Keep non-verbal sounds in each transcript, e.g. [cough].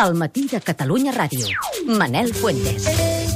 al matí de Catalunya Ràdio. Manel Fuentes.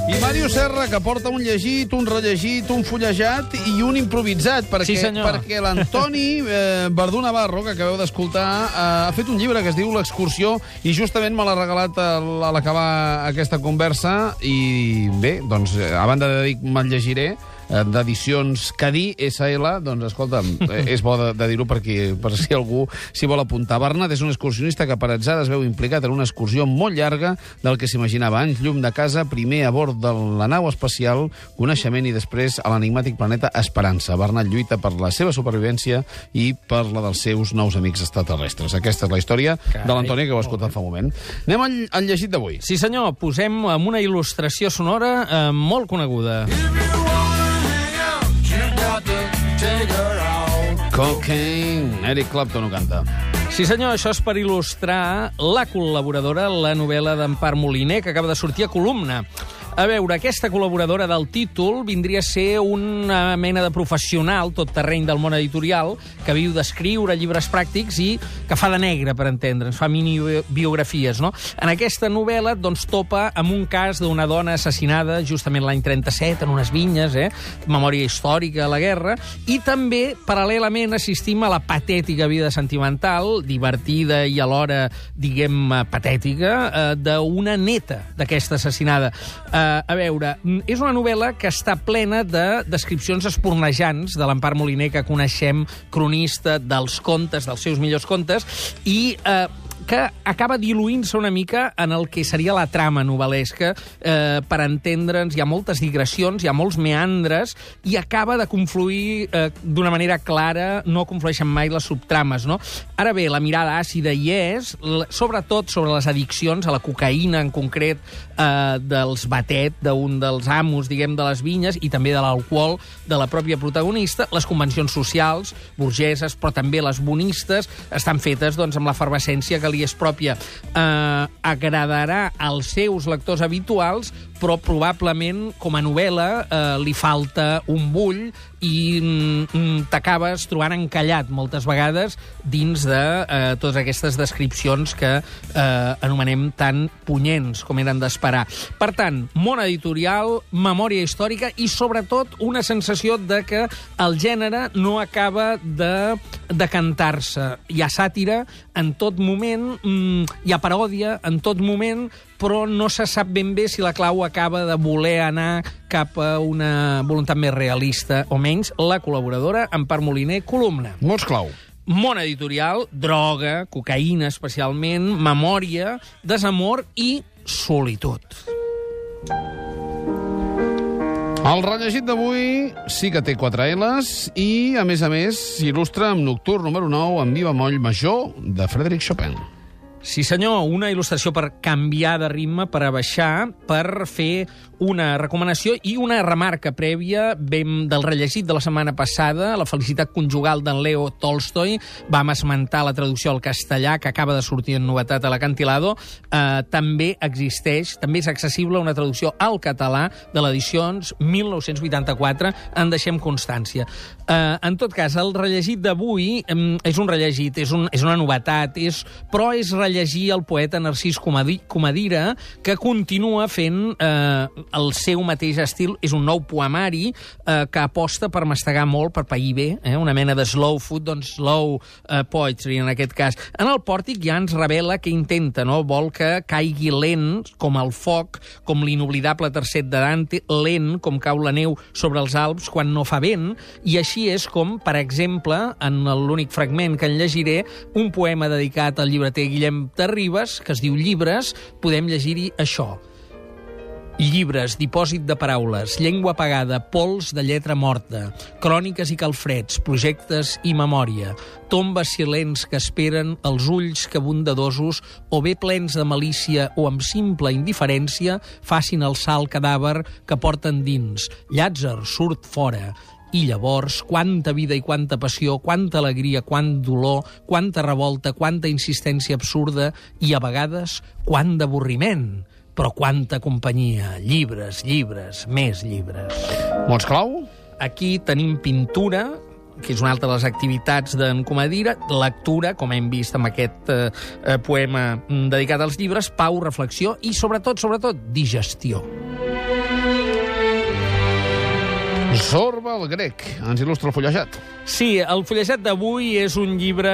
I Mario Serra, que porta un llegit, un rellegit, un fullejat i un improvisat, perquè, Sí, senyor. perquè l'Antoni [laughs] eh, Verdú Navarro, que acabeu d'escoltar, eh, ha fet un llibre que es diu L'excursió i justament me l'ha regalat al- a l'acabar aquesta conversa i bé, doncs, eh, a banda de dir que me'l llegiré, d'edicions Cadí SL, doncs, escolta'm, eh, és bo de, de dir-ho perquè, per si algú s'hi vol apuntar. Bernat és un excursionista que per atzar es veu implicat en una excursió molt llarga del que s'imaginava anys llum de casa, primer a bord de la nau espacial, coneixement i després a l'enigmàtic planeta Esperança. Bernat lluita per la seva supervivència i per la dels seus nous amics extraterrestres. Aquesta és la història Carai, de l'Antoni, que ho ha escoltat fa un moment. Anem al, al llegit d'avui. Sí, senyor, posem amb una il·lustració sonora eh, molt coneguda. Cocaine. Eric Clapton ho canta. Sí, senyor, això és per il·lustrar la col·laboradora, la novel·la d'Empar Moliner, que acaba de sortir a columna. A veure, aquesta col·laboradora del títol vindria a ser una mena de professional, tot terreny del món editorial, que viu d'escriure llibres pràctics i que fa de negre, per entendre'ns, fa mini-biografies, no? En aquesta novel·la, doncs, topa amb un cas d'una dona assassinada justament l'any 37 en unes vinyes, eh? Memòria històrica de la guerra, i també, paral·lelament, assistim a la patètica vida sentimental, divertida i alhora, diguem, patètica, eh, d'una neta d'aquesta assassinada. Eh, a veure, mm, és una novel·la que està plena de descripcions espornejants de l'Empar Moliner, que coneixem, cronista dels contes, dels seus millors contes, i eh, que acaba diluint-se una mica en el que seria la trama novel·lesca. Eh, per entendre'ns, hi ha moltes digressions, hi ha molts meandres, i acaba de confluir eh, d'una manera clara, no conflueixen mai les subtrames, no? Ara bé, la mirada àcida hi és, sobretot sobre les addiccions, a la cocaïna en concret, eh, dels batet, d'un dels amos, diguem, de les vinyes, i també de l'alcohol de la pròpia protagonista, les convencions socials, burgeses, però també les bonistes, estan fetes doncs, amb l'efervescència que li és pròpia. Eh, agradarà als seus lectors habituals, però probablement, com a novel·la, eh, li falta un bull i mm, t'acabes trobant encallat moltes vegades dins de eh, totes aquestes descripcions que eh, anomenem tan punyents com eren d'esperar. Per tant, món editorial, memòria històrica i, sobretot, una sensació de que el gènere no acaba de, de cantar-se. Hi ha sàtira en tot moment, mm, hi ha paròdia en tot moment, però no se sap ben bé si la clau acaba de voler anar cap a una voluntat més realista o menys. La col·laboradora, Empar Moliner, columna. Mots clau. Món editorial, droga, cocaïna especialment, memòria, desamor i solitud. El rellegit d'avui sí que té 4 L's i, a més a més, s'il·lustra amb Nocturn número 9 en viva moll major de Frédéric Chopin. Sí, senyor, una il·lustració per canviar de ritme, per abaixar, per fer una recomanació i una remarca prèvia vam, del rellegit de la setmana passada, la felicitat conjugal d'en Leo Tolstoi. Vam esmentar la traducció al castellà, que acaba de sortir en novetat a l'Acantilado. Eh, també existeix, també és accessible una traducció al català de l'edicions 1984. En deixem constància. Eh, en tot cas, el rellegit d'avui em, és un rellegit, és, un, és una novetat, és, però és rellegir el poeta Narcís Comadi, Comadira, que continua fent eh, el seu mateix estil. És un nou poemari eh, que aposta per mastegar molt, per pair bé, eh, una mena de slow food, doncs slow eh, poetry, en aquest cas. En el pòrtic ja ens revela que intenta, no? Vol que caigui lent, com el foc, com l'inoblidable tercet de Dante, lent, com cau la neu sobre els Alps quan no fa vent, i així és com, per exemple, en l'únic fragment que en llegiré, un poema dedicat al llibreter Guillem de Ribes, que es diu Llibres, podem llegir-hi això. Llibres, dipòsit de paraules, llengua apagada, pols de lletra morta, cròniques i calfreds, projectes i memòria, tombes silents que esperen els ulls que bondadosos o bé plens de malícia o amb simple indiferència facin alçar el cadàver que porten dins. Llàtzer surt fora, i llavors, quanta vida i quanta passió, quanta alegria, quant dolor, quanta revolta, quanta insistència absurda i, a vegades, quant d'avorriment. Però quanta companyia, llibres, llibres, més llibres. Mots clau? Aquí tenim pintura, que és una altra de les activitats d'en Comadira, lectura, com hem vist amb aquest eh, eh, poema mm, dedicat als llibres, pau, reflexió i, sobretot, sobretot, digestió. Sorba el grec. Ens il·lustra el fullejat. Sí, el fullejat d'avui és un llibre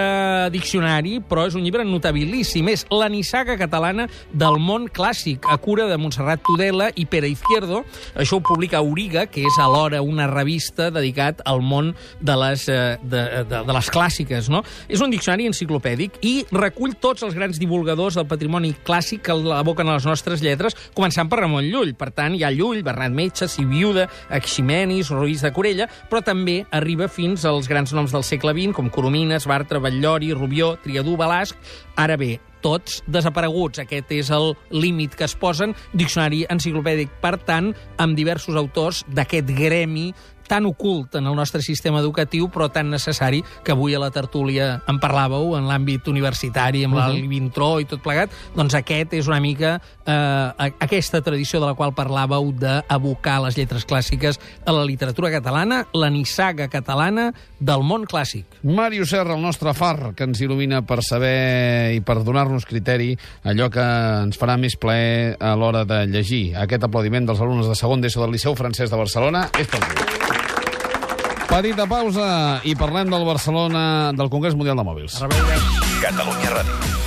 diccionari, però és un llibre notabilíssim. És la nissaga catalana del món clàssic, a cura de Montserrat Tudela i Pere Izquierdo. Això ho publica Auriga, que és alhora una revista dedicat al món de les, eh, de, de, de les clàssiques. No? És un diccionari enciclopèdic i recull tots els grans divulgadors del patrimoni clàssic que l'aboquen a les nostres lletres, començant per Ramon Llull. Per tant, hi ha Llull, Bernat Metge, Sibiuda, Aximenis, Ruiz de Corella, però també arriba fins als grans noms del segle XX, com Coromines, Bartra, Batllori, Rubió, Triadú, Balasc. Ara bé, tots desapareguts. Aquest és el límit que es posen. Diccionari enciclopèdic, per tant, amb diversos autors d'aquest gremi tan ocult en el nostre sistema educatiu, però tan necessari, que avui a la tertúlia en parlàveu, en l'àmbit universitari, amb uh -huh. l'Alvintró i tot plegat, doncs aquest és una mica eh, aquesta tradició de la qual parlàveu d'abocar les lletres clàssiques a la literatura catalana, la nissaga catalana del món clàssic. Màrius Serra, el nostre far, que ens il·lumina per saber i per donar-nos criteri allò que ens farà més plaer a l'hora de llegir. Aquest aplaudiment dels alumnes de segon d'ESO del Liceu Francès de Barcelona és per tu. Petita pausa i parlem del Barcelona, del Congrés Mundial de Mòbils. Catalunya Ràdio.